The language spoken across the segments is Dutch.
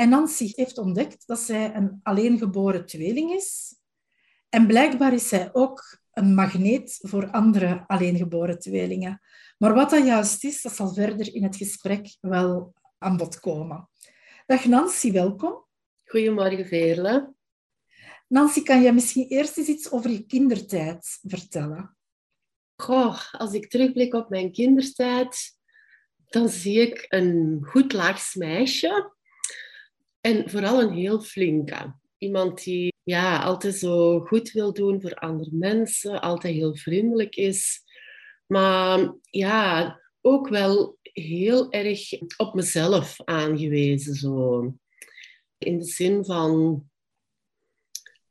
En Nancy heeft ontdekt dat zij een alleengeboren tweeling is. En blijkbaar is zij ook een magneet voor andere alleengeboren tweelingen. Maar wat dat juist is, dat zal verder in het gesprek wel aan bod komen. Dag Nancy, welkom. Goedemorgen Veerle. Nancy, kan jij misschien eerst eens iets over je kindertijd vertellen? Goh, als ik terugblik op mijn kindertijd, dan zie ik een goed laags meisje en vooral een heel flinke. Iemand die ja, altijd zo goed wil doen voor andere mensen, altijd heel vriendelijk is. Maar ja, ook wel heel erg op mezelf aangewezen. Zo. In de zin van,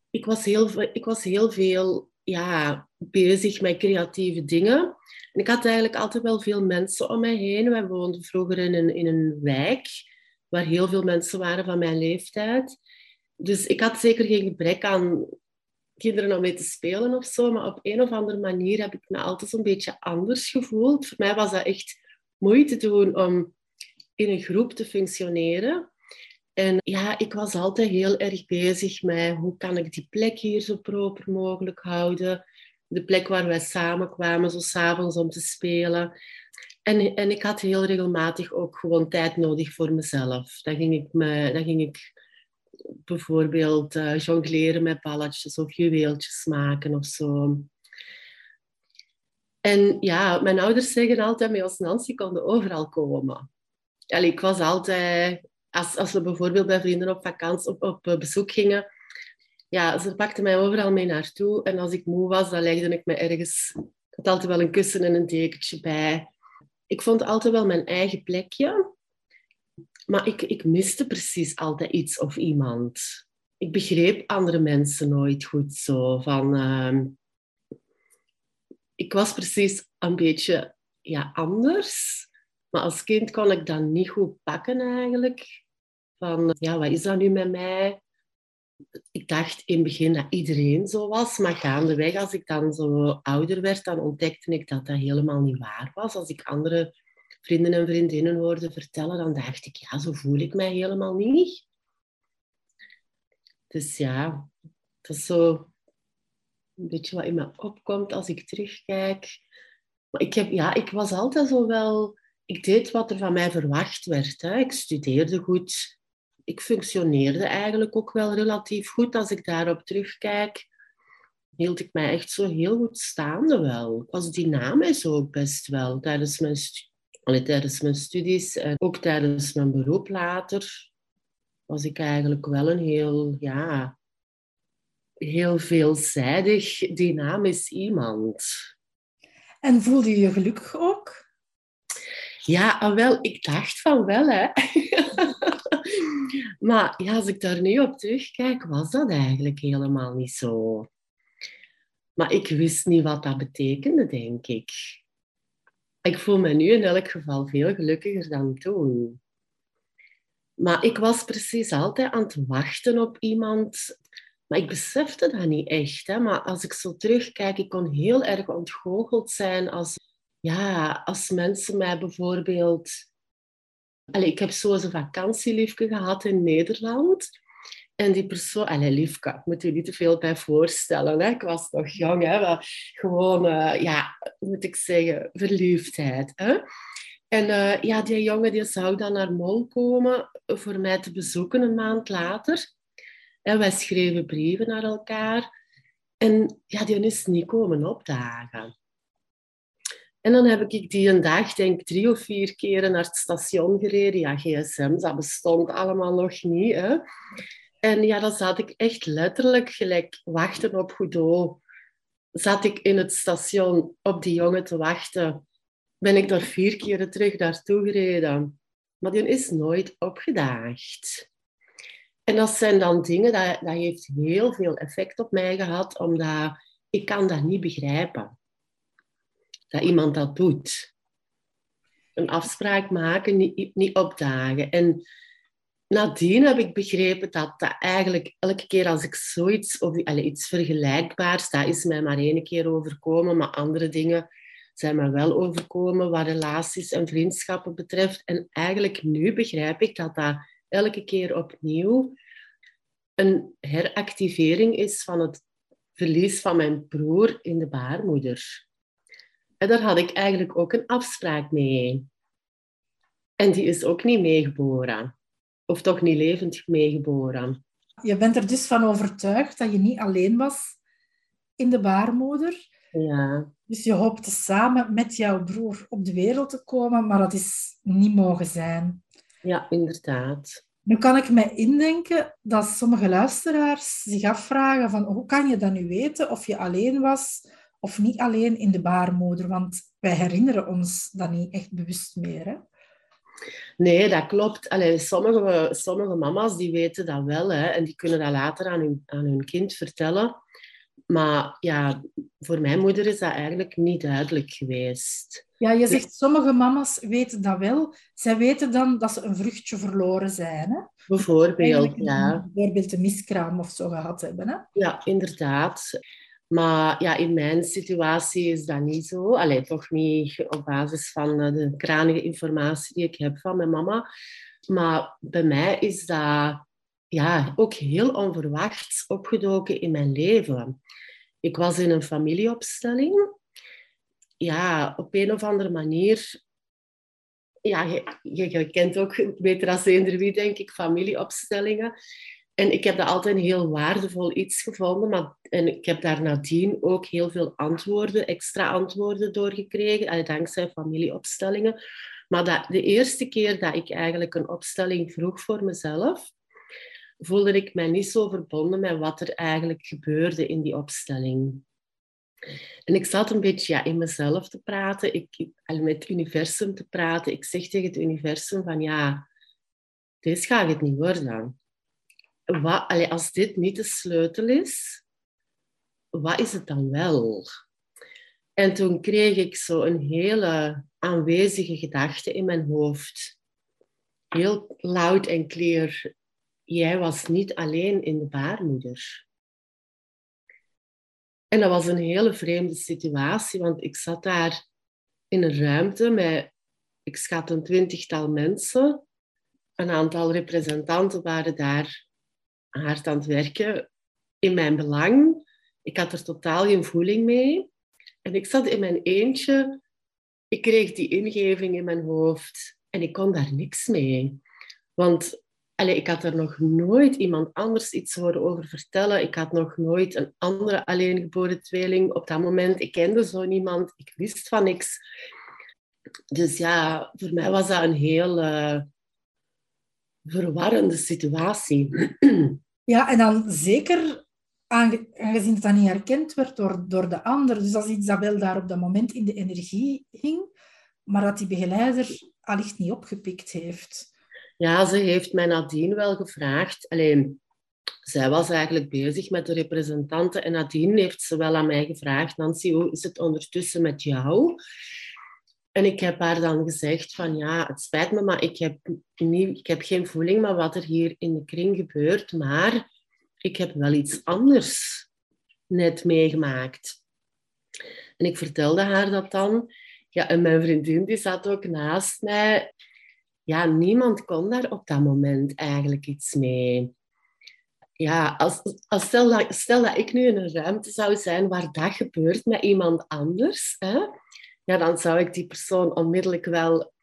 ik was heel, ik was heel veel ja, bezig met creatieve dingen. En ik had eigenlijk altijd wel veel mensen om mij heen. Wij woonden vroeger in een, in een wijk waar heel veel mensen waren van mijn leeftijd. Dus ik had zeker geen gebrek aan kinderen om mee te spelen of zo, maar op een of andere manier heb ik me altijd een beetje anders gevoeld. Voor mij was dat echt moeite doen om in een groep te functioneren. En ja, ik was altijd heel erg bezig met hoe kan ik die plek hier zo proper mogelijk houden. De plek waar wij samenkwamen, zo s'avonds om te spelen. En, en ik had heel regelmatig ook gewoon tijd nodig voor mezelf. Dan ging ik, me, dan ging ik bijvoorbeeld uh, jongleren met balletjes of juweeltjes maken of zo. En ja, mijn ouders zeggen altijd, met ons Nancy konden overal komen. Allee, ik was altijd, als, als we bijvoorbeeld bij vrienden op vakantie op, op bezoek gingen, ja, ze pakten mij overal mee naartoe. En als ik moe was, dan legde ik me ergens, ik had altijd wel een kussen en een dekentje bij ik vond altijd wel mijn eigen plekje. Maar ik, ik miste precies altijd iets of iemand. Ik begreep andere mensen nooit goed zo. Van, uh, ik was precies een beetje ja, anders. Maar als kind kon ik dat niet goed pakken eigenlijk. Van, ja, wat is dat nu met mij? Ik dacht in het begin dat iedereen zo was, maar gaandeweg, als ik dan zo ouder werd, dan ontdekte ik dat dat helemaal niet waar was. Als ik andere vrienden en vriendinnen hoorde vertellen, dan dacht ik, ja, zo voel ik mij helemaal niet. Dus ja, dat is zo een beetje wat in me opkomt als ik terugkijk. Maar ik, heb, ja, ik was altijd zo wel... Ik deed wat er van mij verwacht werd. Hè. Ik studeerde goed ik functioneerde eigenlijk ook wel relatief goed. Als ik daarop terugkijk, hield ik mij echt zo heel goed staande wel. Ik was dynamisch ook best wel tijdens mijn, Allee, tijdens mijn studies en ook tijdens mijn beroep later. Was ik eigenlijk wel een heel, ja, heel veelzijdig, dynamisch iemand. En voelde je je gelukkig ook? Ja, ah, wel, ik dacht van wel, hè. maar ja, als ik daar nu op terugkijk, was dat eigenlijk helemaal niet zo. Maar ik wist niet wat dat betekende, denk ik. Ik voel me nu in elk geval veel gelukkiger dan toen. Maar ik was precies altijd aan het wachten op iemand. Maar ik besefte dat niet echt. Maar als ik zo terugkijk, ik kon heel erg ontgoocheld zijn als, ja, als mensen mij bijvoorbeeld Ik heb zo een vakantieliefje gehad in Nederland. En die persoon, allee, liefke, ik moet je niet te veel bij voorstellen. Hè? Ik was nog jong, hè? Gewoon, uh, ja, moet ik zeggen, verliefdheid. Hè? En uh, ja, die jongen die zou dan naar Mol komen voor mij te bezoeken een maand later. En wij schreven brieven naar elkaar. En ja, die is niet komen opdagen. En dan heb ik die een dag, denk drie of vier keren naar het station gereden. Ja, gsm, dat bestond allemaal nog niet. En ja, dan zat ik echt letterlijk gelijk wachten op Godot. Zat ik in het station op die jongen te wachten. Ben ik daar vier keren terug naartoe gereden. Maar die is nooit opgedaagd. En dat zijn dan dingen, dat, dat heeft heel veel effect op mij gehad, omdat ik kan dat niet begrijpen. Dat iemand dat doet. Een afspraak maken, niet, niet opdagen. En nadien heb ik begrepen dat dat eigenlijk elke keer als ik zoiets of iets vergelijkbaars, dat is mij maar één keer overkomen, maar andere dingen zijn mij wel overkomen wat relaties en vriendschappen betreft. En eigenlijk nu begrijp ik dat dat elke keer opnieuw een heractivering is van het verlies van mijn broer in de baarmoeder. En daar had ik eigenlijk ook een afspraak mee. En die is ook niet meegeboren. Of toch niet levend meegeboren. Je bent er dus van overtuigd dat je niet alleen was in de baarmoeder. Ja. Dus je hoopte samen met jouw broer op de wereld te komen, maar dat is niet mogen zijn. Ja, inderdaad. Nu kan ik me indenken dat sommige luisteraars zich afvragen van hoe kan je dan nu weten of je alleen was of niet alleen in de baarmoeder? Want wij herinneren ons dat niet echt bewust meer. Hè? Nee, dat klopt. Allee, sommige, sommige mama's die weten dat wel hè, en die kunnen dat later aan hun, aan hun kind vertellen. Maar ja, voor mijn moeder is dat eigenlijk niet duidelijk geweest. Ja, je zegt sommige mama's weten dat wel. Zij weten dan dat ze een vruchtje verloren zijn. Hè? Bijvoorbeeld, ja. Bijvoorbeeld een miskraam of zo gehad hebben. Hè? Ja, inderdaad. Maar ja, in mijn situatie is dat niet zo. Alleen toch niet op basis van eh, de kranige informatie die ik heb van mijn mama. Maar bij mij is dat ja, ook heel onverwachts opgedoken in mijn leven. Ik was in een familieopstelling. Ja, op een of andere manier... Ja, je, je, kent ook beter als eender wie, denk ik, familieopstellingen. En ik heb dat altijd een heel waardevol iets gevonden. Maar, en ik heb daar nadien ook heel veel antwoorden, extra antwoorden doorgekregen, dankzij familieopstellingen. Maar dat, de eerste keer dat ik eigenlijk een opstelling vroeg voor mezelf, voelde ik mij niet zo verbonden met wat er eigenlijk gebeurde in die opstelling. En ik zat een beetje ja, in mezelf te praten, ik, met het universum te praten. Ik zeg tegen het universum van ja, dit gaat het niet worden. Wat, als dit niet de sleutel is, wat is het dan wel? En toen kreeg ik zo een hele aanwezige gedachte in mijn hoofd. Heel luid en clear jij was niet alleen in de baarmoeder. En dat was een hele vreemde situatie, want ik zat daar in een ruimte met, ik schat een twintigtal mensen. Een aantal representanten waren daar hard aan het werken in mijn belang. Ik had er totaal geen voeling mee. En ik zat in mijn eentje. Ik kreeg die ingeving in mijn hoofd en ik kon daar niks mee. Want Allee, ik had er nog nooit iemand anders iets horen over vertellen. Ik had nog nooit een andere alleengeboren tweeling op dat moment. Ik kende zo niemand. Ik wist van niks. Dus ja, voor mij was dat een heel uh, verwarrende situatie. Ja, en dan zeker aangezien het dan niet herkend werd door, door de ander. Dus als Isabel daar op dat moment in de energie hing, maar dat die begeleider allicht niet opgepikt heeft. Ja, ze heeft mij nadien wel gevraagd. Alleen, zij was eigenlijk bezig met de representanten en nadien heeft ze wel aan mij gevraagd, Nancy, hoe is het ondertussen met jou? En ik heb haar dan gezegd van ja, het spijt me, maar ik heb, niet, ik heb geen voeling met wat er hier in de kring gebeurt, maar ik heb wel iets anders net meegemaakt. En ik vertelde haar dat dan. Ja, en mijn vriendin die zat ook naast mij ja, niemand kon daar op dat moment eigenlijk iets mee. Ja, als, als stel, dat, stel dat ik nu in een ruimte zou zijn waar dat gebeurt met iemand anders, hè, ja, dan zou ik die persoon onmiddellijk wel...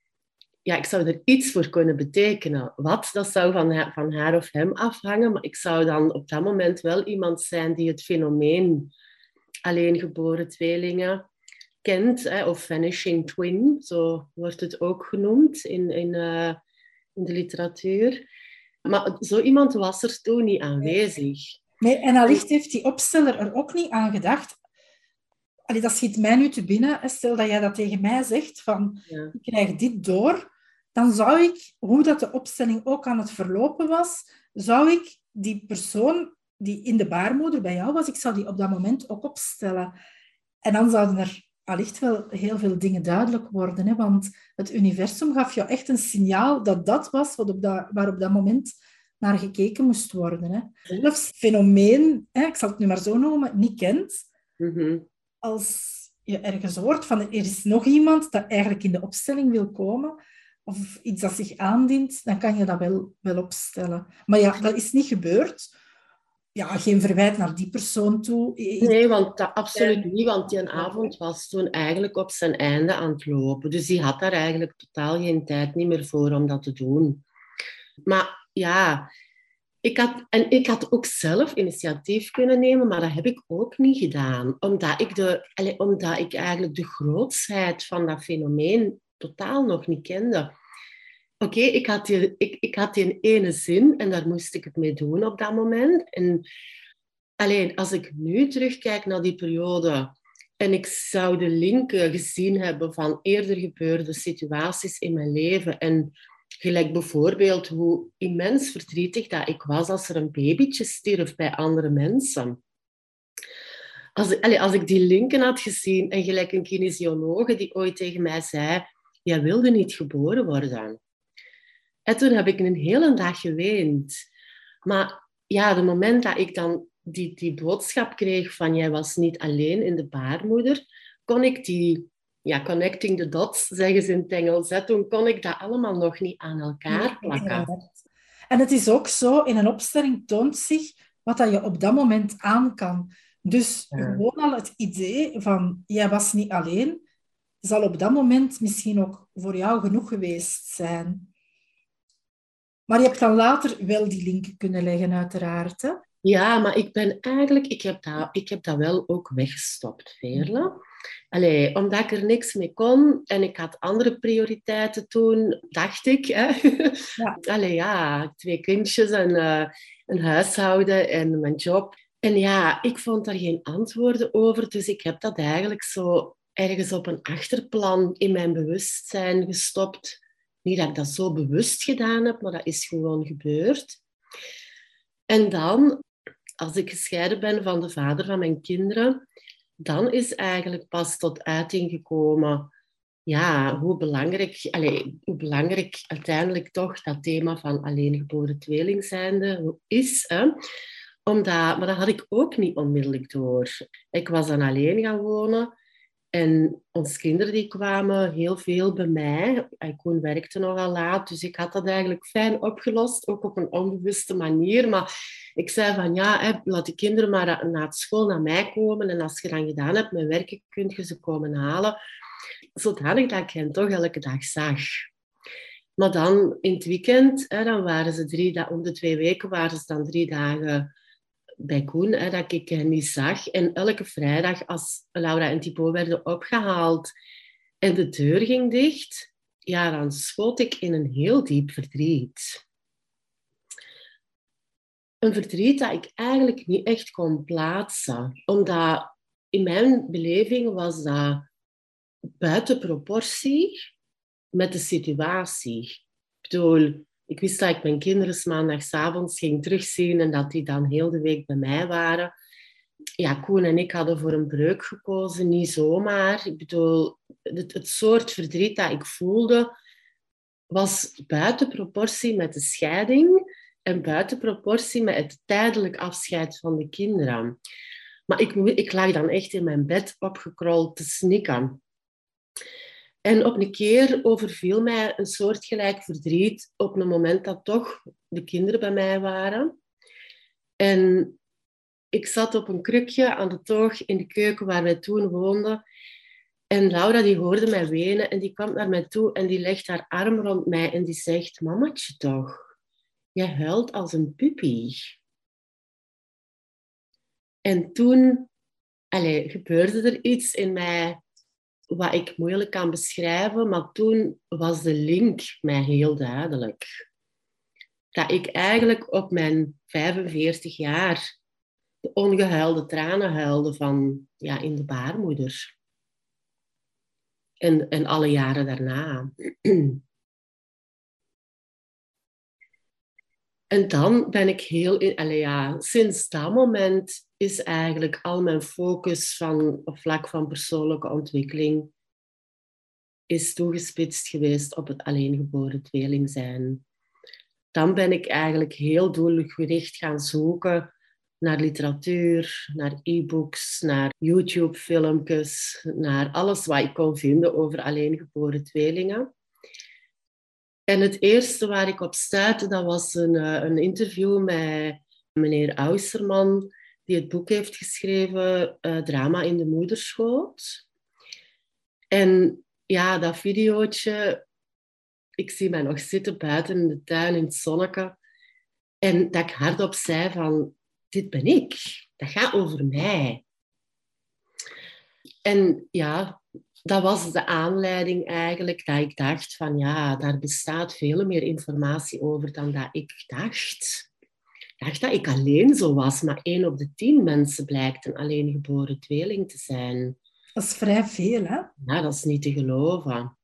Ja, ik zou er iets voor kunnen betekenen. Wat, dat zou van haar, van of hem afhangen, maar ik zou dan op dat moment wel iemand zijn die het fenomeen alleengeboren tweelingen kent, hè, of vanishing twin, zo wordt het ook genoemd in, in, uh, in de literatuur. Maar zo iemand was er toen niet aanwezig. Nee, en allicht heeft die opsteller er ook niet aan gedacht. Allee, dat schiet mij nu te binnen. Stel dat jij dat tegen mij zegt, van ja. ik krijg dit door, dan zou ik, hoe dat de opstelling ook aan het verlopen was, zou ik die persoon die in de baarmoeder bij jou was, ik zou die op dat moment ook opstellen. En dan zouden er allicht wel heel veel dingen duidelijk worden. Hè? Want het universum gaf jou echt een signaal dat dat was wat op dat, waar op dat moment naar gekeken moest worden. Hè? Zelfs fenomeen, hè, ik zal het nu maar zo noemen, niet kent. Mhm. Als je ergens hoort van er is nog iemand dat eigenlijk in de opstelling wil komen, of iets dat zich aandient, dan kan je dat wel, wel opstellen. Maar ja, dat is niet gebeurd ja, geen verwijt naar die persoon toe. Nee, want dat, absoluut niet, want die avond was toen eigenlijk op zijn einde aan het lopen. Dus die had daar eigenlijk totaal geen tijd niet meer voor om dat te doen. Maar ja, ik had, en ik had ook zelf initiatief kunnen nemen, maar dat heb ik ook niet gedaan. Omdat ik, de, omdat ik eigenlijk de grootsheid van dat fenomeen totaal nog niet kende. Oké, ik, had die, ik, ik had die ene zin en daar moest ik het mee doen op dat moment. En alleen als ik nu terugkijk naar die periode en ik zou de linken gezien hebben van eerder gebeurde situaties in mijn leven en gelijk bijvoorbeeld hoe immens verdrietig dat ik was als er een babytje stierf bij andere mensen. Als, allez, als ik die linken had gezien en gelijk een kinesiologe die ooit tegen mij zei, jij wilde niet geboren worden. En toen heb ik een hele dag geweend. Maar ja, het moment dat ik dan die, die boodschap kreeg van jij was niet alleen in de baarmoeder, kon ik die, ja, connecting the dots, zeggen ze in het Engels, hè, toen kon ik dat allemaal nog niet aan elkaar plakken. En het is ook zo, in een opstelling toont zich wat dat je op dat moment aan kan. Dus gewoon al het idee van jij was niet alleen, zal op dat moment misschien ook voor jou genoeg geweest zijn. Maar je hebt dan later wel die link kunnen leggen, uiteraard. Hè? Ja, maar ik ben eigenlijk... Ik heb dat, ik heb dat wel ook weggestopt, Veerle. Allee, omdat ik er niks mee kon en ik had andere prioriteiten toen, dacht ik. Hè? Ja. Allee, ja, twee kindjes en uh, een huishouden en mijn job. En ja, ik vond daar geen antwoorden over, dus ik heb dat eigenlijk zo ergens op een achterplan in mijn bewustzijn gestopt. Niet dat ik dat zo bewust gedaan heb, maar dat is gewoon gebeurd. En dan, als ik gescheiden ben van de vader van mijn kinderen, dan is eigenlijk pas tot uiting gekomen ja, hoe, belangrijk, allez, hoe belangrijk uiteindelijk toch dat thema van alleengeboren tweeling zijnde is. Hè? Omdat, maar dat had ik ook niet onmiddellijk door. Ik was dan alleen gaan wonen. En onze kinderen die kwamen heel veel bij mij. Koen werkte nogal laat, dus ik had dat eigenlijk fijn opgelost, ook op een onbewuste manier. Maar ik zei van ja, laat de kinderen maar na school naar mij komen. En als je dan gedaan hebt met werken, kun je ze komen halen. Zodanig dat ik hen toch elke dag zag. Maar dan in het weekend, hè, dan waren ze drie, om de twee weken waren ze dan drie dagen bij Koen, dat ik hen niet zag. En elke vrijdag, als Laura en Thibaut werden opgehaald en de deur ging dicht, ja, dan schoot ik in een heel diep verdriet. Een verdriet dat ik eigenlijk niet echt kon plaatsen, omdat in mijn beleving was dat buiten proportie met de situatie. Ik bedoel, ik wist dat ik mijn kinderen maandagavond ging terugzien en dat die dan heel de week bij mij waren. Ja, Koen en ik hadden voor een breuk gekozen, niet zomaar. Ik bedoel, het, het soort verdriet dat ik voelde, was buiten proportie met de scheiding en buiten proportie met het tijdelijk afscheid van de kinderen. Maar ik, ik lag dan echt in mijn bed opgekrold te snikken. En op een keer overviel mij een soortgelijk verdriet op een moment dat toch de kinderen bij mij waren. En ik zat op een krukje aan de toog in de keuken waar wij toen woonden. En Laura die hoorde mij wenen en die kwam naar mij toe en die legt haar arm rond mij en die zegt, mamatje toch, jij huilt als een puppy. En toen allee, gebeurde er iets in mij wat ik moeilijk kan beschrijven, maar toen was de link mij heel duidelijk. Dat ik eigenlijk op mijn 45 jaar de ongehuilde tranen huilde van ja, in de baarmoeder. En, en alle jaren daarna. En dan ben ik heel... In, ja, sinds dat moment is eigenlijk al mijn focus van, op vlak van persoonlijke ontwikkeling is toegespitst geweest op het alleengeboren tweeling zijn. Dan ben ik eigenlijk heel doelgericht gaan zoeken naar literatuur, naar e-books, naar YouTube-filmpjes, naar alles wat ik kon vinden over alleengeboren tweelingen. En het eerste waar ik op stuitte, dat was een, eh, een interview met meneer Auserman, die het boek heeft geschreven, uh, Drama in de moederschoot. En ja, dat videootje, ik zie mij nog zitten buiten in de tuin in het zonneke. En dat ik hardop zei van, dit ben ik. Dat gaat over mij. En ja, dat was de aanleiding eigenlijk dat ik dacht van ja, daar bestaat veel meer informatie over dan dat ik dacht. Ik dacht dat ik alleen zo was, maar één op de tien mensen blijkt een alleengeboren tweeling te zijn. Dat is vrij veel, hè? Ja, dat is niet te geloven.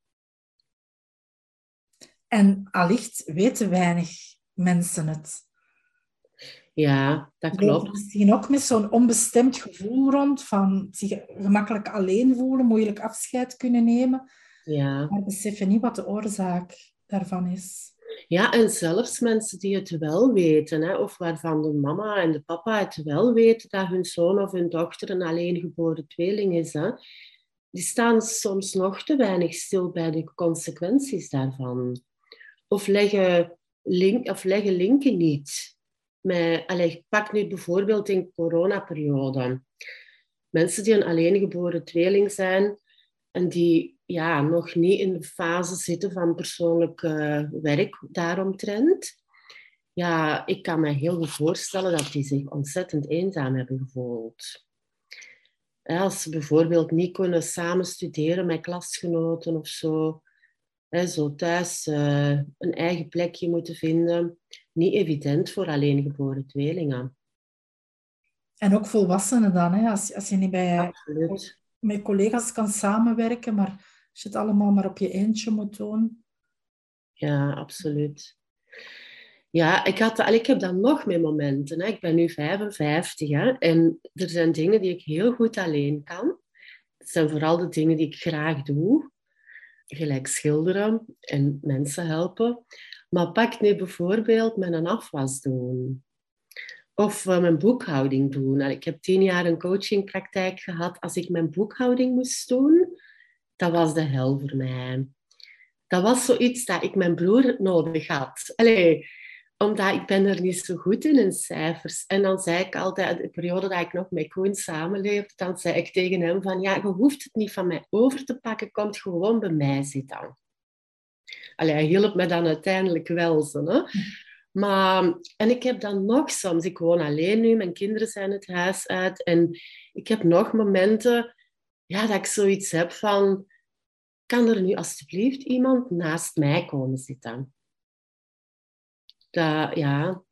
En allicht weten weinig mensen het. Ja, dat klopt. Misschien ook met zo'n onbestemd gevoel rond van zich gemakkelijk alleen voelen, moeilijk afscheid kunnen nemen. Ja. Maar beseffen niet wat de oorzaak daarvan is. Ja, en zelfs mensen die het wel weten, hè, of waarvan de mama en de papa het wel weten dat hun zoon of hun dochter een alleengeboren tweeling is, hè, die staan soms nog te weinig stil bij de consequenties daarvan. Of leggen, link, of leggen linken niet met, allez, pak nu bijvoorbeeld in coronaperiode. Mensen die een alleengeboren tweeling zijn en die ja, nog niet in de fase zitten van persoonlijk uh, werk daaromtrent. Ja, ik kan me heel goed voorstellen dat die zich ontzettend eenzaam hebben gevoeld. Als ze bijvoorbeeld niet kunnen samen studeren met klasgenoten of zo, zo thuis uh, een eigen plekje moeten vinden, niet evident voor alleengeboren tweelingen. En ook volwassenen dan, hè? Als, als je niet bij, met collega's kan samenwerken, maar als je het allemaal maar op je eentje moet doen. Ja, absoluut. Ja, ik, had, ik heb dan nog meer momenten. Hè. Ik ben nu 55 hè, en er zijn dingen die ik heel goed alleen kan. Het zijn vooral de dingen die ik graag doe, gelijk schilderen en mensen helpen. Maar pak nu bijvoorbeeld een afwas doen. Of uh, mijn boekhouding doen. Ik heb tien jaar een coachingpraktijk gehad. Als ik mijn boekhouding moest doen, dat was de hel voor mij. Dat was zoiets dat ik mijn broer nodig had. Allee, omdat ik ben er niet zo goed in in cijfers. En dan zei ik altijd, de periode dat ik nog met Koen samenleefde, dan zei ik tegen hem van, ja, je hoeft het niet van mij over te pakken, komt gewoon bij mij zitten. Allee, hij hielp me dan uiteindelijk wel. Zo, hè? Maar, en ik heb dan nog soms, ik woon alleen nu, mijn kinderen zijn het huis uit. En ik heb nog momenten ja, dat ik zoiets heb van, kan er nu alsjeblieft iemand naast mij komen zitten? Dat, ja.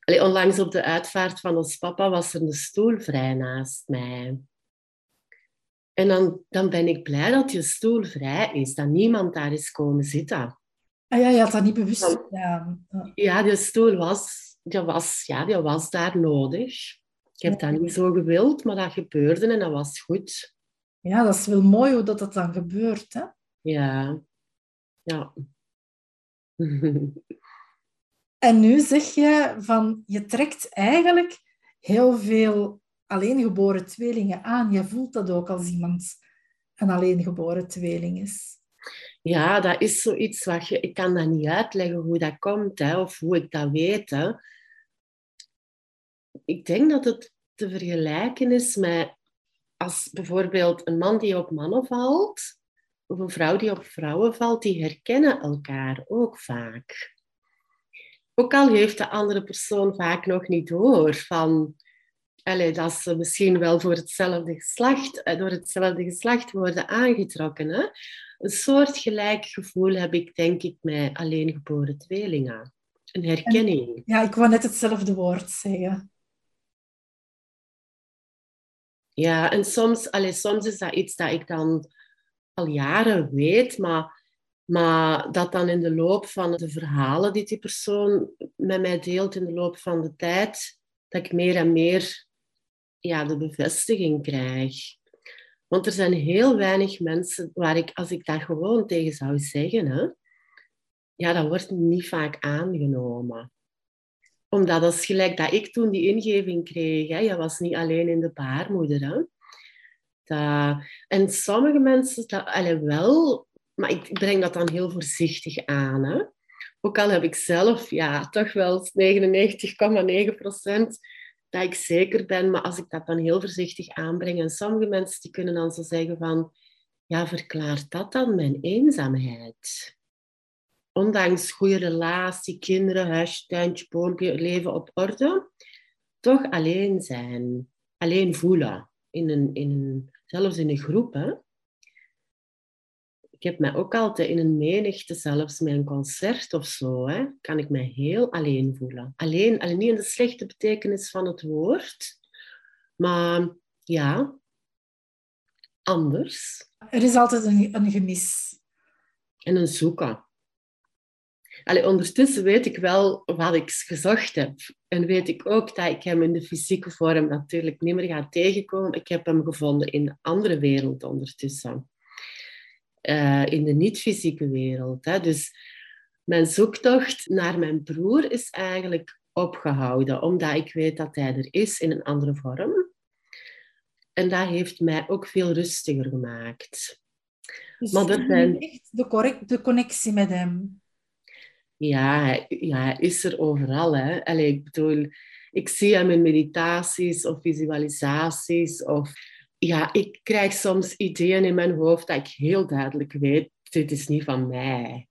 Allee, onlangs op de uitvaart van ons papa was er een stoel vrij naast mij. En dan, dan ben ik blij dat je stoel vrij is, dat niemand daar is komen zitten. Ah ja, je had dat niet bewust gedaan. Ja. ja, die stoel was, die was, ja, die was daar nodig. Ik heb dat niet zo gewild, maar dat gebeurde en dat was goed. Ja, dat is wel mooi hoe dat, dat dan gebeurt. Hè? Ja. Ja. en nu zeg je van, je trekt eigenlijk heel veel alleengeboren tweelingen aan. Je voelt dat ook als iemand een alleengeboren tweeling is. Ja, dat is zoiets wat je... Ik kan dat niet uitleggen hoe dat komt, hè, of hoe ik dat weet. Ik denk dat het te vergelijken is met als bijvoorbeeld een man die op mannen valt, of een vrouw die op vrouwen valt, die herkennen elkaar ook vaak. Ook al heeft de andere persoon vaak nog niet door van allee, dat ze misschien wel voor hetzelfde geslacht, eh, door hetzelfde geslacht worden aangetrokken. Hè? Een soort gelijk gevoel heb ik, denk ik, met alleengeboren tweelingen. Een herkenning. ja, ik wou net hetzelfde woord zeggen. Ja, en soms, allee, soms is dat iets dat ik dan al jaren weet, maar, maar dat dan in de loop van de verhalen die die persoon met mij deelt, in de loop van de tijd, dat ik meer en meer ja, de bevestiging krijg. Want er zijn heel weinig mensen waar ik, als ik dat gewoon tegen zou zeggen, hè, ja, dat wordt niet vaak aangenomen. Omdat dat gelijk dat ik toen die ingeving kreeg. Hè. Je was niet alleen in de baarmoeder. Hè. En sommige mensen, dat, allee, wel, maar ik breng dat dan heel voorzichtig aan. Hè. Ook al heb ik zelf ja, toch wel 99,9 procent dat ik zeker ben, maar als ik dat dan heel voorzichtig aanbreng, en sommige mensen die kunnen dan zo zeggen van, ja, verklaart dat dan mijn eenzaamheid? Ondanks goede relatie, kinderen, huisje, tuintje, boompje, leven op orde, toch alleen zijn, alleen voelen, in een, in zelfs in een groep. Hè? Ik heb mij ook altijd in een menigte, zelfs met een concert of zo, hè, kan ik mij heel alleen voelen. Alleen, alleen niet in de slechte betekenis van het woord, maar ja, anders. Er is altijd een, een gemis. En een zoeken. Allee, ondertussen weet ik wel wat ik gezocht heb. En weet ik ook dat ik hem in de fysieke vorm natuurlijk niet meer ga tegenkomen. Ik heb hem gevonden in de andere wereld ondertussen. Eh, in de niet-fysieke wereld. Hè. Dus mijn zoektocht naar mijn broer is eigenlijk opgehouden, omdat ik weet dat hij er is in een andere vorm. En dat heeft mij ook veel rustiger gemaakt. Dus maar dat zijn... echt de, de connectie met hem? Ja, ja, hij is er overal. Hè. Allee, ik bedoel, ik zie hem in meditaties of visualisaties of ja, ik krijg soms ideeën in mijn hoofd dat ik heel duidelijk weet, dit is niet van mij.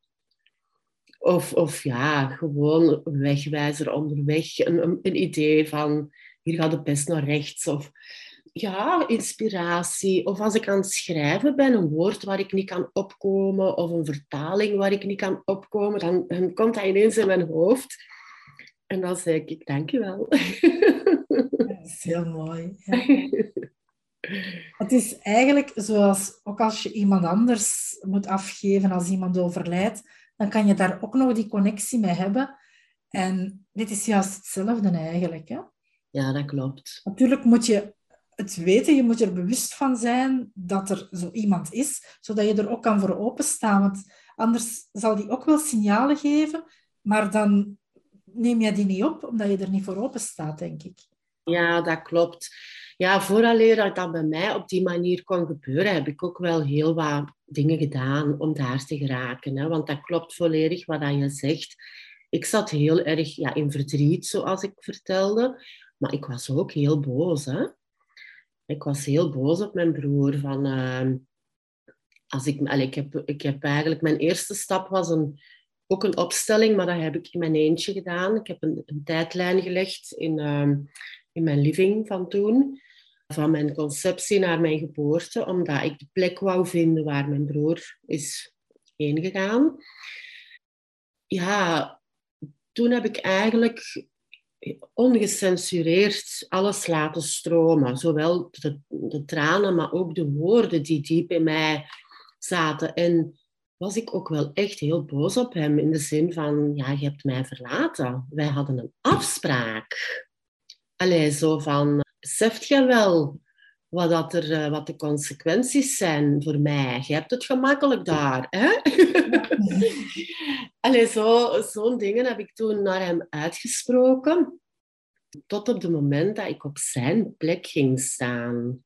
Of, of ja, gewoon wegwijzer onderweg, een, een, idee van hier gaat het best naar rechts. Of ja, inspiratie. Of als ik aan het schrijven ben, een woord waar ik niet kan opkomen, of een vertaling waar ik niet kan opkomen, dan, dan komt dat ineens in mijn hoofd. En dan zeg ik, dankjewel. Dat is heel mooi. Ja. Het is eigenlijk zoals ook als je iemand anders moet afgeven als iemand overlijdt, dan kan je daar ook nog die connectie mee hebben. En dit is juist hetzelfde eigenlijk. Hè? Ja, dat klopt. Natuurlijk moet je het weten, je moet er bewust van zijn dat er zo iemand is, zodat je er ook kan voor openstaan. Want anders zal die ook wel signalen geven, maar dan neem je die niet op, omdat je er niet voor open staat, denk ik. Ja, dat klopt ja, vooraleer dat dat bij mij op die manier kon gebeuren, heb ik ook wel heel wat dingen gedaan om daar te geraken. Hè? Want dat klopt volledig wat je zegt. Ik zat heel erg ja, in verdriet, zoals ik vertelde. Maar ik was ook heel boos. Hè? Ik was heel boos op mijn broer. Van, uh, als ik, ik, heb, ik heb eigenlijk... Mijn eerste stap was een, ook een opstelling, maar dat heb ik in mijn eentje gedaan. Ik heb een, een tijdlijn gelegd in, uh, in mijn living van toen van mijn conceptie naar mijn geboorte, omdat ik de plek wou vinden waar mijn broer is heen gegaan. Ja, toen heb ik eigenlijk ongecensureerd alles laten stromen. Zowel de, de tranen, maar ook de woorden die diep in mij zaten. En was ik ook wel echt heel boos op hem in de zin van, ja, je hebt mij verlaten. Wij hadden een afspraak. Allee, zo van, beseft je wel wat, dat er, eh, wat de consequenties zijn voor mij? Je hebt het gemakkelijk daar. Hè? Allee, zo, zo'n dingen heb ik toen naar hem uitgesproken. Tot op het moment dat ik op zijn plek ging staan.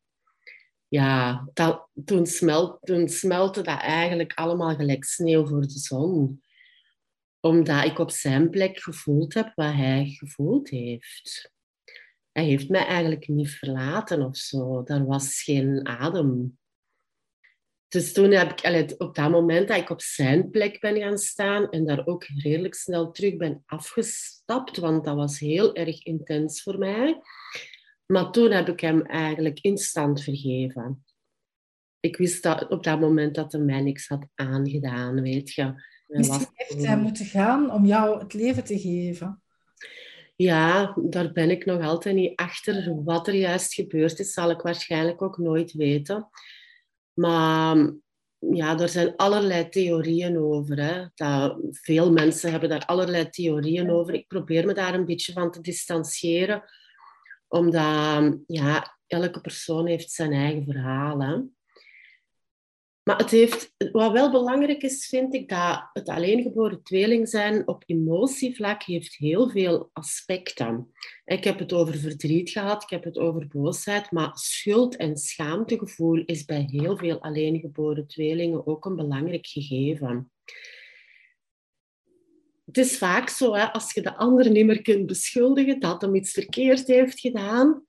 Ja, dat, toen, smelt, toen smelte dat eigenlijk allemaal gelijk sneeuw voor de zon. Omdat ik op zijn plek gevoeld heb wat hij gevoeld heeft hij heeft mij eigenlijk niet verlaten of zo. Er was geen adem. Dus toen heb ik, op dat moment dat ik op zijn plek ben gaan staan en daar ook redelijk snel terug ben afgestapt, want dat was heel erg intens voor mij, Maar toen heb ik hem eigenlijk instant vergeven. Ik wist dat op dat moment dat hij mij niks had aangedaan, weet je. Misschien heeft hij moeten gaan om jou het leven te geven. Ja, daar ben ik nog altijd niet achter. Wat er juist gebeurd is, zal ik waarschijnlijk ook nooit weten. Maar ja, er zijn allerlei theorieën over. Hè. Veel mensen hebben daar allerlei theorieën over. Ik probeer me daar een beetje van te distancieren, omdat ja, elke persoon heeft zijn eigen verhaal. Hè. Maar het heeft, wat wel belangrijk is, vind ik, dat het alleengeboren tweeling zijn op emotievlak heeft heel veel aspecten. Ik heb het over verdriet gehad, ik heb het over boosheid, maar schuld- en schaamtegevoel is bij heel veel alleengeboren tweelingen ook een belangrijk gegeven. Het is vaak zo, als je de ander niet meer kunt beschuldigen dat hij iets verkeerd heeft gedaan,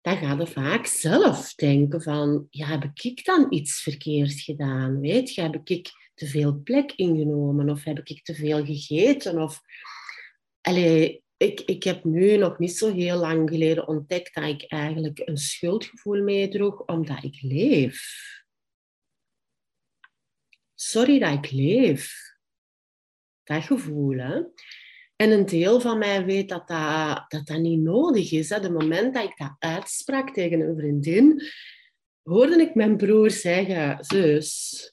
dan ga je vaak zelf denken van, ja, heb ik dan iets verkeerd gedaan? Weet je, heb ik te veel plek ingenomen of heb ik te veel gegeten? Of, allee, ik, ik heb nu nog niet zo heel lang geleden ontdekt dat ik eigenlijk een schuldgevoel meedroeg omdat ik leef. Sorry dat ik leef. Dat gevoel, hè? En een deel van mij weet dat dat, dat, dat niet nodig is. Hè. De moment dat ik dat uitsprak tegen een vriendin, hoorde ik mijn broer zeggen, zus,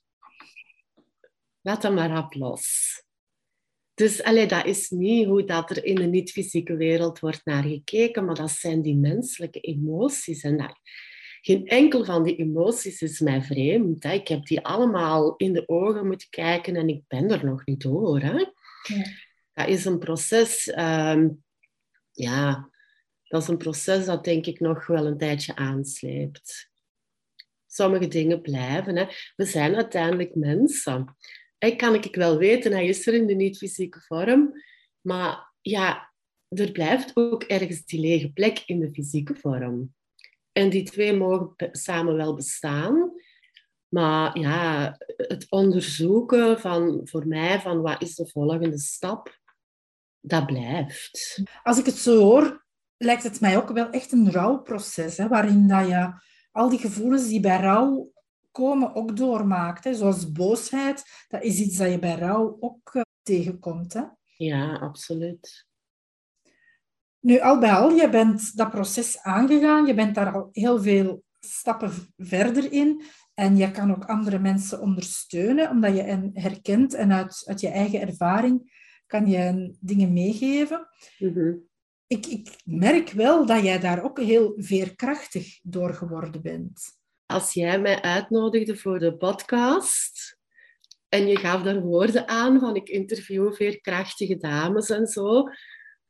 laat dat maar op los. Dus allee, dat is niet hoe dat er in de niet-fysieke wereld wordt naar gekeken, maar dat zijn die menselijke emoties. En dat, geen enkel van die emoties is mij vreemd. Hè. Ik heb die allemaal in de ogen moeten kijken en ik ben er nog niet door. Hè. Ja dat is een proces, ehm, ja, dat is een proces dat denk ik nog wel een tijdje aansleept. Sommige dingen blijven. Hè. We zijn uiteindelijk mensen. Ik kan ik wel weten, hij is er in de niet-fysieke vorm. Maar ja, er blijft ook ergens die lege plek in de fysieke vorm. En die twee mogen samen wel bestaan. Maar ja, het onderzoeken van, voor mij van wat is de volgende stap, dat blijft. Als ik het zo hoor, lijkt het mij ook wel echt een rouwproces, hè, waarin dat je al die gevoelens die bij rouw komen ook doormaakt. Hè, zoals boosheid, dat is iets dat je bij rouw ook uh, tegenkomt. Hè? Ja, absoluut. Nu, al bij al, je bent dat proces aangegaan, je bent daar al heel veel stappen verder in. En je kan ook andere mensen ondersteunen, omdat je hen herkent en uit, uit je eigen ervaring kan je dingen meegeven. Mhm. ik, ik merk wel dat jij daar ook heel veerkrachtig door geworden bent. Als jij mij uitnodigde voor de podcast en je gaf daar woorden aan van ik interview veerkrachtige dames en zo,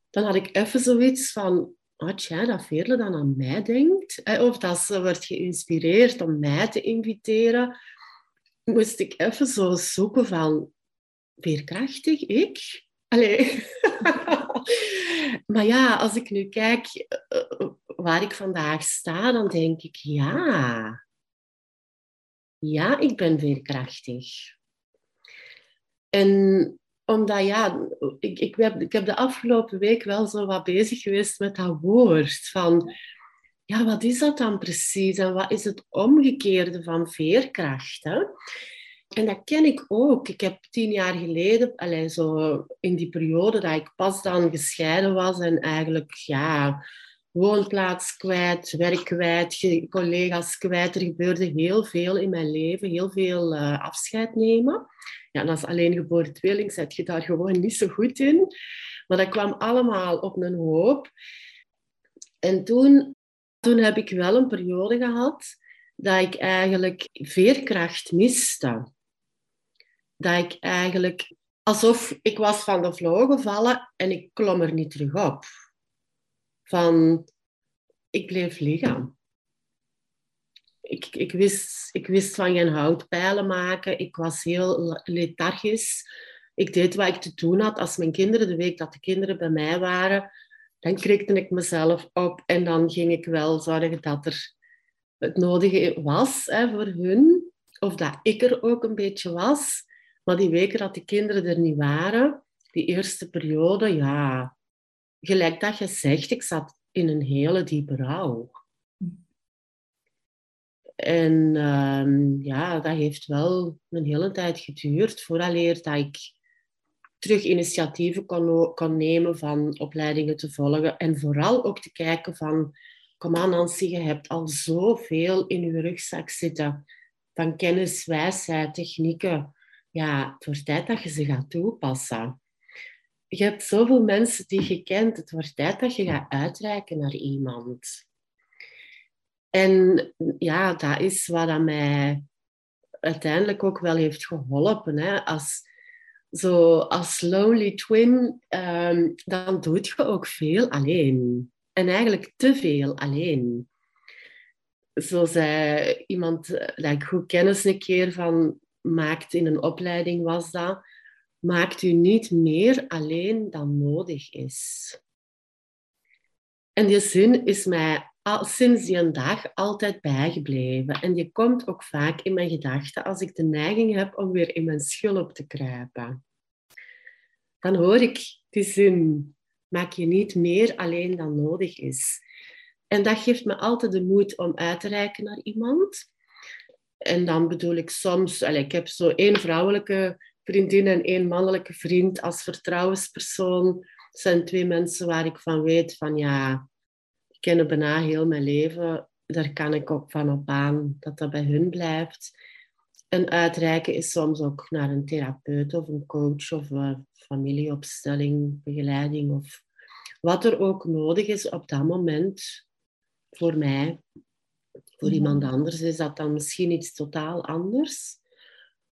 dan had ik even zoiets van, had jij dat Veerle dan aan mij denkt? Of dat ze wordt geïnspireerd om mij te inviteren. Moest ik even zo zoeken van, veerkrachtig, ik? Allee. maar ja, als ik nu kijk eh, waar ik vandaag sta, dan denk ik ja. Ja, ik ben veerkrachtig. En omdat ja, ik, ik, heb, ik heb de afgelopen week wel zo wat bezig geweest met dat woord. Van ja, wat is dat dan precies? En wat is het omgekeerde van veerkracht? En dat ken ik ook. Ik heb tien jaar geleden, allee, zo in die periode dat ik pas dan gescheiden was en eigenlijk ja, woonplaats kwijt, werk kwijt, collega's kwijt. Er gebeurde heel veel in mijn leven, heel veel uh, afscheid nemen. Ja, en als alleengeboren tweeling zet je daar gewoon niet zo goed in. Maar dat kwam allemaal op een hoop. En toen, toen heb ik wel een periode gehad dat ik eigenlijk veerkracht miste dat ik eigenlijk alsof ik was van de vloer gevallen en ik klom er niet terug op. Van, ik bleef liggen. Ik, ik, wist, ik wist van geen houtpijlen maken. Ik was heel lethargisch. Ik deed wat ik te doen had. Als mijn kinderen, de week dat de kinderen bij mij waren, dan krikte ik mezelf op en dan ging ik wel zorgen dat er het nodige was hè, voor hun. Of dat ik er ook een beetje was. Maar die weken dat die kinderen er niet waren, die eerste periode, ja, gelijk dat je zegt, ik zat in een hele diepe rouw. En ehm, ja, dat heeft wel een hele tijd geduurd vooraleer dat ik terug initiatieven kon, kon nemen van opleidingen te volgen. En vooral ook te kijken van, kom aan Nancy, je hebt al zoveel in je rugzak zitten. Van kennis, wijsheid, technieken. Ja, het wordt tijd dat je ze gaat toepassen. Je hebt zoveel mensen die je kent. Het wordt tijd dat je gaat uitreiken naar iemand. En ja, dat is wat mij uiteindelijk ook wel heeft geholpen. Hè. Als, zo, als lonely twin, um, dan doe je ook veel alleen. En eigenlijk te veel alleen. Zo zei iemand dat ik goed kennis een keer van maakt in een opleiding was dat. Maakt u niet meer alleen dan nodig is. En die zin is mij al, sinds die dag altijd bijgebleven. En die komt ook vaak in mijn gedachten als ik de neiging heb om weer in mijn schulp te kruipen. Dan hoor ik die zin, maak je niet meer alleen dan nodig is. En dat geeft me altijd de moed om uit te reiken naar iemand. En dan bedoel ik soms, ik heb zo één vrouwelijke vriendin en één mannelijke vriend als vertrouwenspersoon. Dat zijn twee mensen waar ik van weet van ja, kennen bijna heel mijn leven. Daar kan ik ook van op aan dat dat bij hun blijft. En uitreiken is soms ook naar een therapeut of een coach of een familieopstelling, begeleiding of wat er ook nodig is op dat moment voor mij. Voor iemand anders is dat dan misschien iets totaal anders.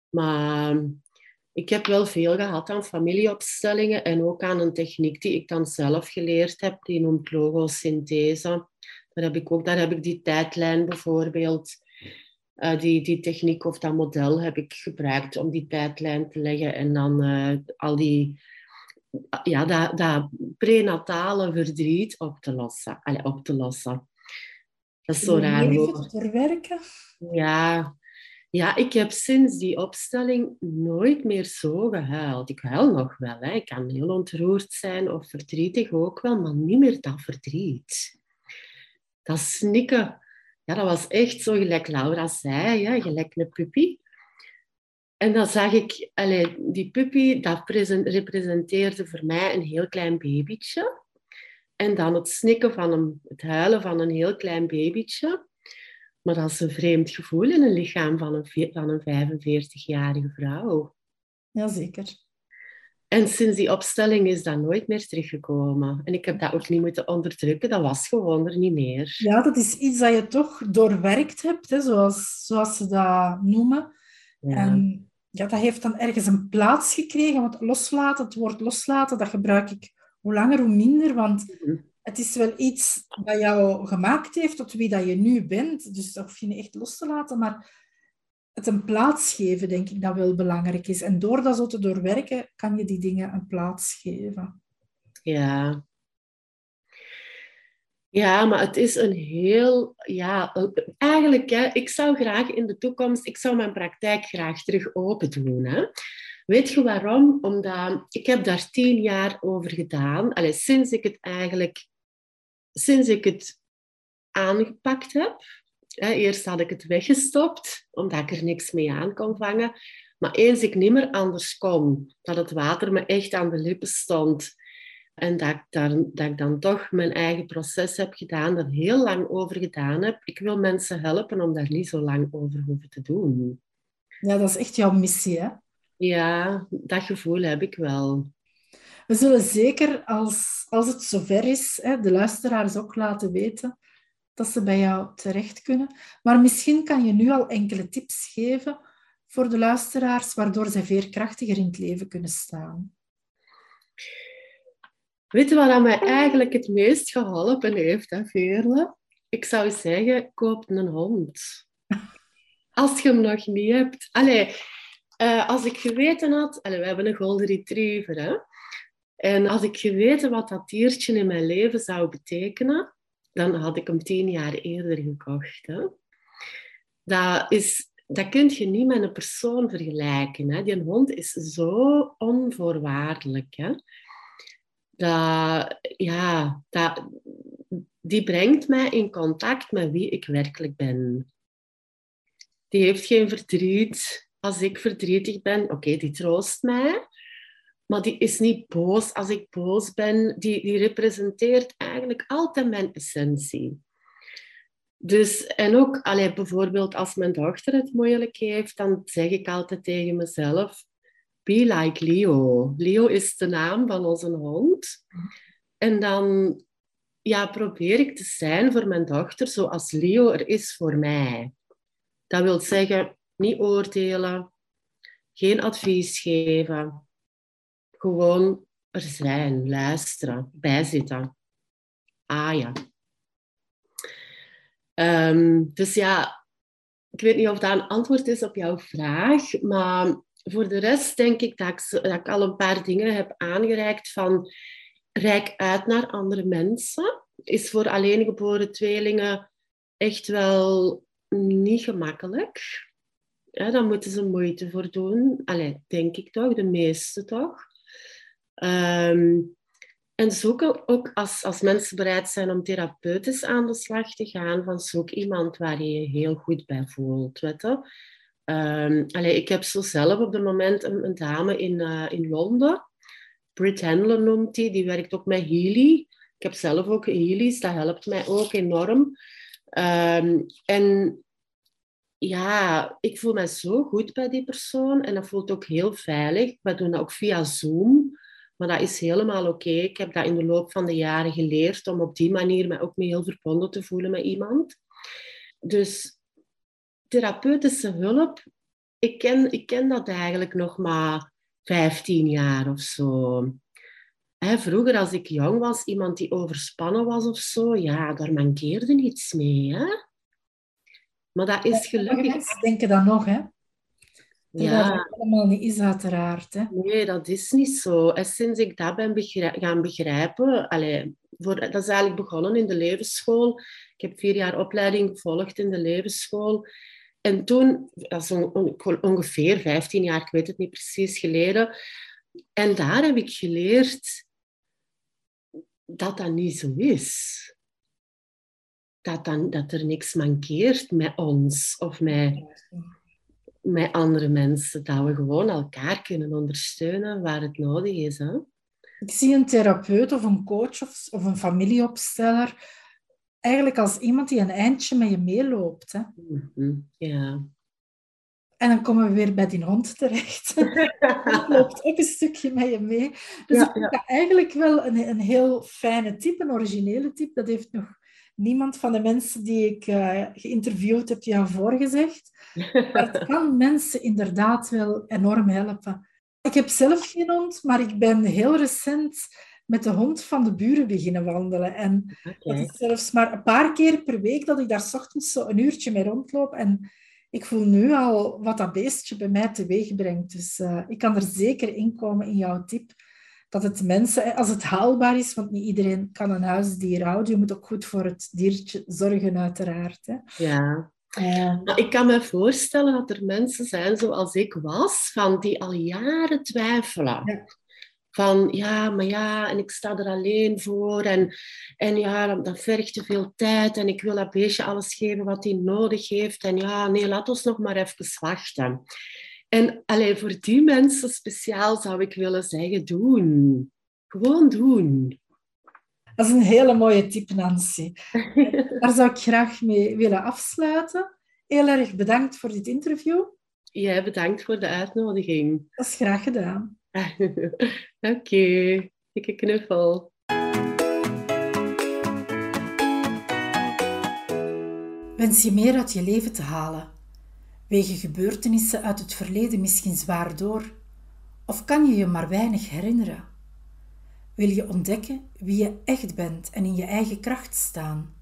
Maar ik heb wel veel gehad aan familieopstellingen en ook aan een techniek die ik dan zelf geleerd heb, die noemt logosynthese. Daar heb ik ook daar heb ik die tijdlijn bijvoorbeeld, uh, die, die techniek of dat model heb ik gebruikt om die tijdlijn te leggen en dan uh, al die, ja, dat, dat prenatale verdriet op te lossen. Allee, op te lossen. Dat is zo raar. Verwerken? Ja, ja, ik heb sinds die opstelling nooit meer zo gehuild. Ik huil nog wel. Hè. Ik kan heel ontroerd zijn of verdrietig ook wel, maar niet meer dat verdriet. Dat snikken, ja, dat was echt zo gelijk Laura zei, hè, gelijk een puppy. En dan zag ik, allez, die puppy, dat representeerde voor mij een heel klein babytje. En dan het snikken van een, het huilen van een heel klein babytje. Maar dat is een vreemd gevoel in een lichaam van een, van een 45-jarige vrouw. Jazeker. En sinds die opstelling is dat nooit meer teruggekomen. En ik heb dat ook niet moeten onderdrukken. Dat was gewoon er niet meer. Ja, dat is iets dat je toch doorwerkt hebt, hè, zoals, zoals ze dat noemen. Ja. En ja, dat heeft dan ergens een plaats gekregen. Want loslaten, het woord loslaten, dat gebruik ik hoe langer hoe minder. Want mhm het is wel iets dat jou gemaakt heeft tot wie dat je nu bent. Dus dat hoef je niet echt los te laten, maar het een plaats geven, denk ik, dat wel belangrijk is. En door dat zo te doorwerken, kan je die dingen een plaats geven. Ja. Ja, maar het is een heel... Ja, eigenlijk, hè, ik zou graag in de toekomst... Ik zou mijn praktijk graag terug open doen. Hè. Weet je waarom? Omdat ik heb daar tien jaar over gedaan. Allee, sinds ik het eigenlijk sinds ik het aangepakt heb, eerst had ik het weggestopt, omdat ik er niks mee aan kon vangen. Maar eens ik niet meer anders kon, dat het water me echt aan de lippen stond en dat ik, daar, dat ik dan toch mijn eigen proces heb gedaan, er heel lang over gedaan heb. Ik wil mensen helpen om daar niet zo lang over hoeven te doen. Ja, dat is echt jouw missie, hè? Ja, dat gevoel heb ik wel. We zullen zeker, als, als het zover is, hè, de luisteraars ook laten weten dat ze bij jou terecht kunnen. Maar misschien kan je nu al enkele tips geven voor de luisteraars, waardoor zij veerkrachtiger in het leven kunnen staan. Weet je wat mij eigenlijk het meest geholpen heeft, hè, Veerle? Ik zou zeggen, koop een hond. Als je hem nog niet hebt. Allee, uh, als ik geweten had... We hebben een golden retriever, hè? En als ik geweten wat dat diertje in mijn leven zou betekenen, dan had ik hem tien jaar eerder gekocht. Hè. Dat, is, dat kun je niet met een persoon vergelijken. Hè. Die hond is zo onvoorwaardelijk. Hè. dat, ja, dat, die brengt mij in contact met wie ik werkelijk ben. Die heeft geen verdriet als ik verdrietig ben. Oké, die troost mij. Maar die is niet boos als ik boos ben. Die, die representeert eigenlijk altijd mijn essentie. Dus, en ook allee, bijvoorbeeld als mijn dochter het moeilijk heeft, dan zeg ik altijd tegen mezelf: Be like Leo. Leo is de naam van onze hond. En dan ja, probeer ik te zijn voor mijn dochter zoals Leo er is voor mij. Dat wil zeggen, niet oordelen, geen advies geven, gewoon er zijn, luisteren, bijzitten. Ah ja. Um, dus ja, ik weet niet of dat een antwoord is op jouw vraag, maar voor de rest denk ik dat ik, dat ik al een paar dingen heb aangereikt van rijk uit naar andere mensen. Is voor alleengeboren tweelingen echt wel niet gemakkelijk. Ja, daar moeten ze moeite voor doen. Denk ik toch, de meeste toch. Um, en zoek ook als, als mensen bereid zijn om therapeutisch aan de slag te gaan, van zoek iemand waar je je heel goed bij voelt. Weet je? Allee, ik heb zo zelf op het moment een, dame in, uh, in Londen, Brit Handler noemt die, die werkt ook met Healy. Ik heb zelf ook Healy's, dat helpt mij ook enorm. Um, en ja, ik voel me zo goed bij die persoon en dat voelt ook heel veilig. We doen dat ook via Zoom. Maar dat is helemaal oké. Ik heb dat in de loop van de jaren geleerd om op die manier me ook mee heel verbonden te voelen met iemand. Dus therapeutische hulp, ik ken, ik ken dat eigenlijk nog maar 15 jaar of zo. vroeger, als ik jong was, iemand die overspannen was of zo, ja, daar mankeerde niets mee. Hè? Maar dat is gelukkig... Mensen denken dat nog, hè? ja. dat helemaal niet is, uiteraard. Hè? Nee, dat is niet zo. En sinds ik dat ben gaan begrijpen... Allez, voor, dat is eigenlijk begonnen in de levensschool. Ik heb vier jaar opleiding gevolgd in de levensschool. En toen, dat is ongeveer 15 jaar, ik weet het niet precies, geleden. En daar heb ik geleerd dat dat niet zo is. Dat, dan, dat er niks mankeert met ons of met met andere mensen. Dat we gewoon elkaar kunnen ondersteunen waar het nodig is. Hè? Ik zie een therapeut of een coach of, of een familieopsteller eigenlijk als iemand die een eindje met je meeloopt. Hè? Mm Ja. En dan komen we weer bij die hond terecht. Die loopt ook een stukje met je mee. Dus ja, ik vind dat eigenlijk wel een, een heel fijne type, een originele type. Dat heeft nog niemand van de mensen die ik uh, geïnterviewd heb jou voorgezegd. Maar het kan mensen inderdaad wel enorm helpen. Ik heb zelf geen hond, maar ik ben heel recent met de hond van de buren beginnen wandelen. En okay. dat is zelfs maar een paar keer per week dat ik daar s ochtends zo een uurtje mee rondloop. En ik voel nu al wat dat beestje bij mij teweeg brengt. Dus uh, ik kan er zeker in komen in jouw tip dat het mensen, als het haalbaar is, want niet iedereen kan een huisdier houden, je moet ook goed voor het diertje zorgen, uiteraard. Hè. Ja. Uh, ik kan me voorstellen dat er mensen zijn zoals ik was, van die al jaren twijfelen. Ja. Van ja, maar ja, en ik sta er alleen voor. En, en ja, dat, vergt te veel tijd. En ik wil dat beestje alles geven wat hij nodig heeft. En ja, nee, laat ons nog maar even wachten. En alleen voor die mensen speciaal zou ik willen zeggen, doen. Gewoon doen. Dat is een hele mooie tip, Nancy. Daar zou ik graag mee willen afsluiten. Heel erg bedankt voor dit interview. Jij bedankt voor de uitnodiging. Dat is graag gedaan. Oké, okay. dikke knuffel. Wens je meer uit je leven te halen? Wegen gebeurtenissen uit het verleden misschien zwaar door? Of kan je je maar weinig herinneren? Wil je ontdekken wie je echt bent en in je eigen kracht staan?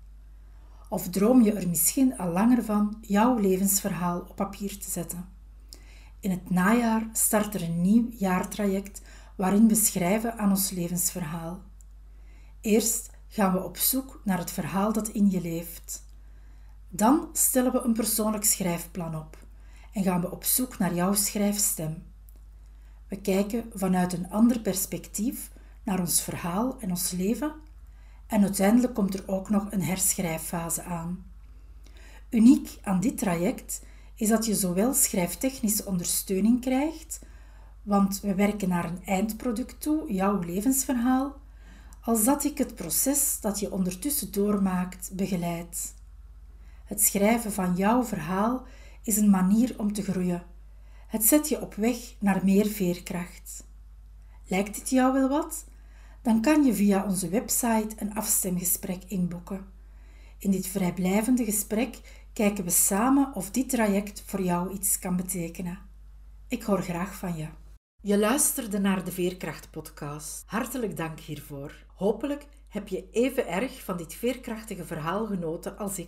Of droom je er misschien al langer van jouw levensverhaal op papier te zetten? In het najaar start er een nieuw jaartraject waarin we schrijven aan ons levensverhaal. Eerst gaan we op zoek naar het verhaal dat in je leeft. Dan stellen we een persoonlijk schrijfplan op en gaan we op zoek naar jouw schrijfstem. We kijken vanuit een ander perspectief naar ons verhaal en ons leven. En uiteindelijk komt er ook nog een herschrijffase aan. Uniek aan dit traject is dat je zowel schrijftechnische ondersteuning krijgt, want we werken naar een eindproduct toe, jouw levensverhaal, als dat ik het proces dat je ondertussen doormaakt begeleid. Het schrijven van jouw verhaal is een manier om te groeien. Het zet je op weg naar meer veerkracht. Lijkt dit jou wel wat? Dan kan je via onze website een afstemgesprek inboeken. In dit vrijblijvende gesprek kijken we samen of dit traject voor jou iets kan betekenen. Ik hoor graag van je. Je luisterde naar de Veerkracht-podcast. Hartelijk dank hiervoor. Hopelijk heb je even erg van dit veerkrachtige verhaal genoten als ik.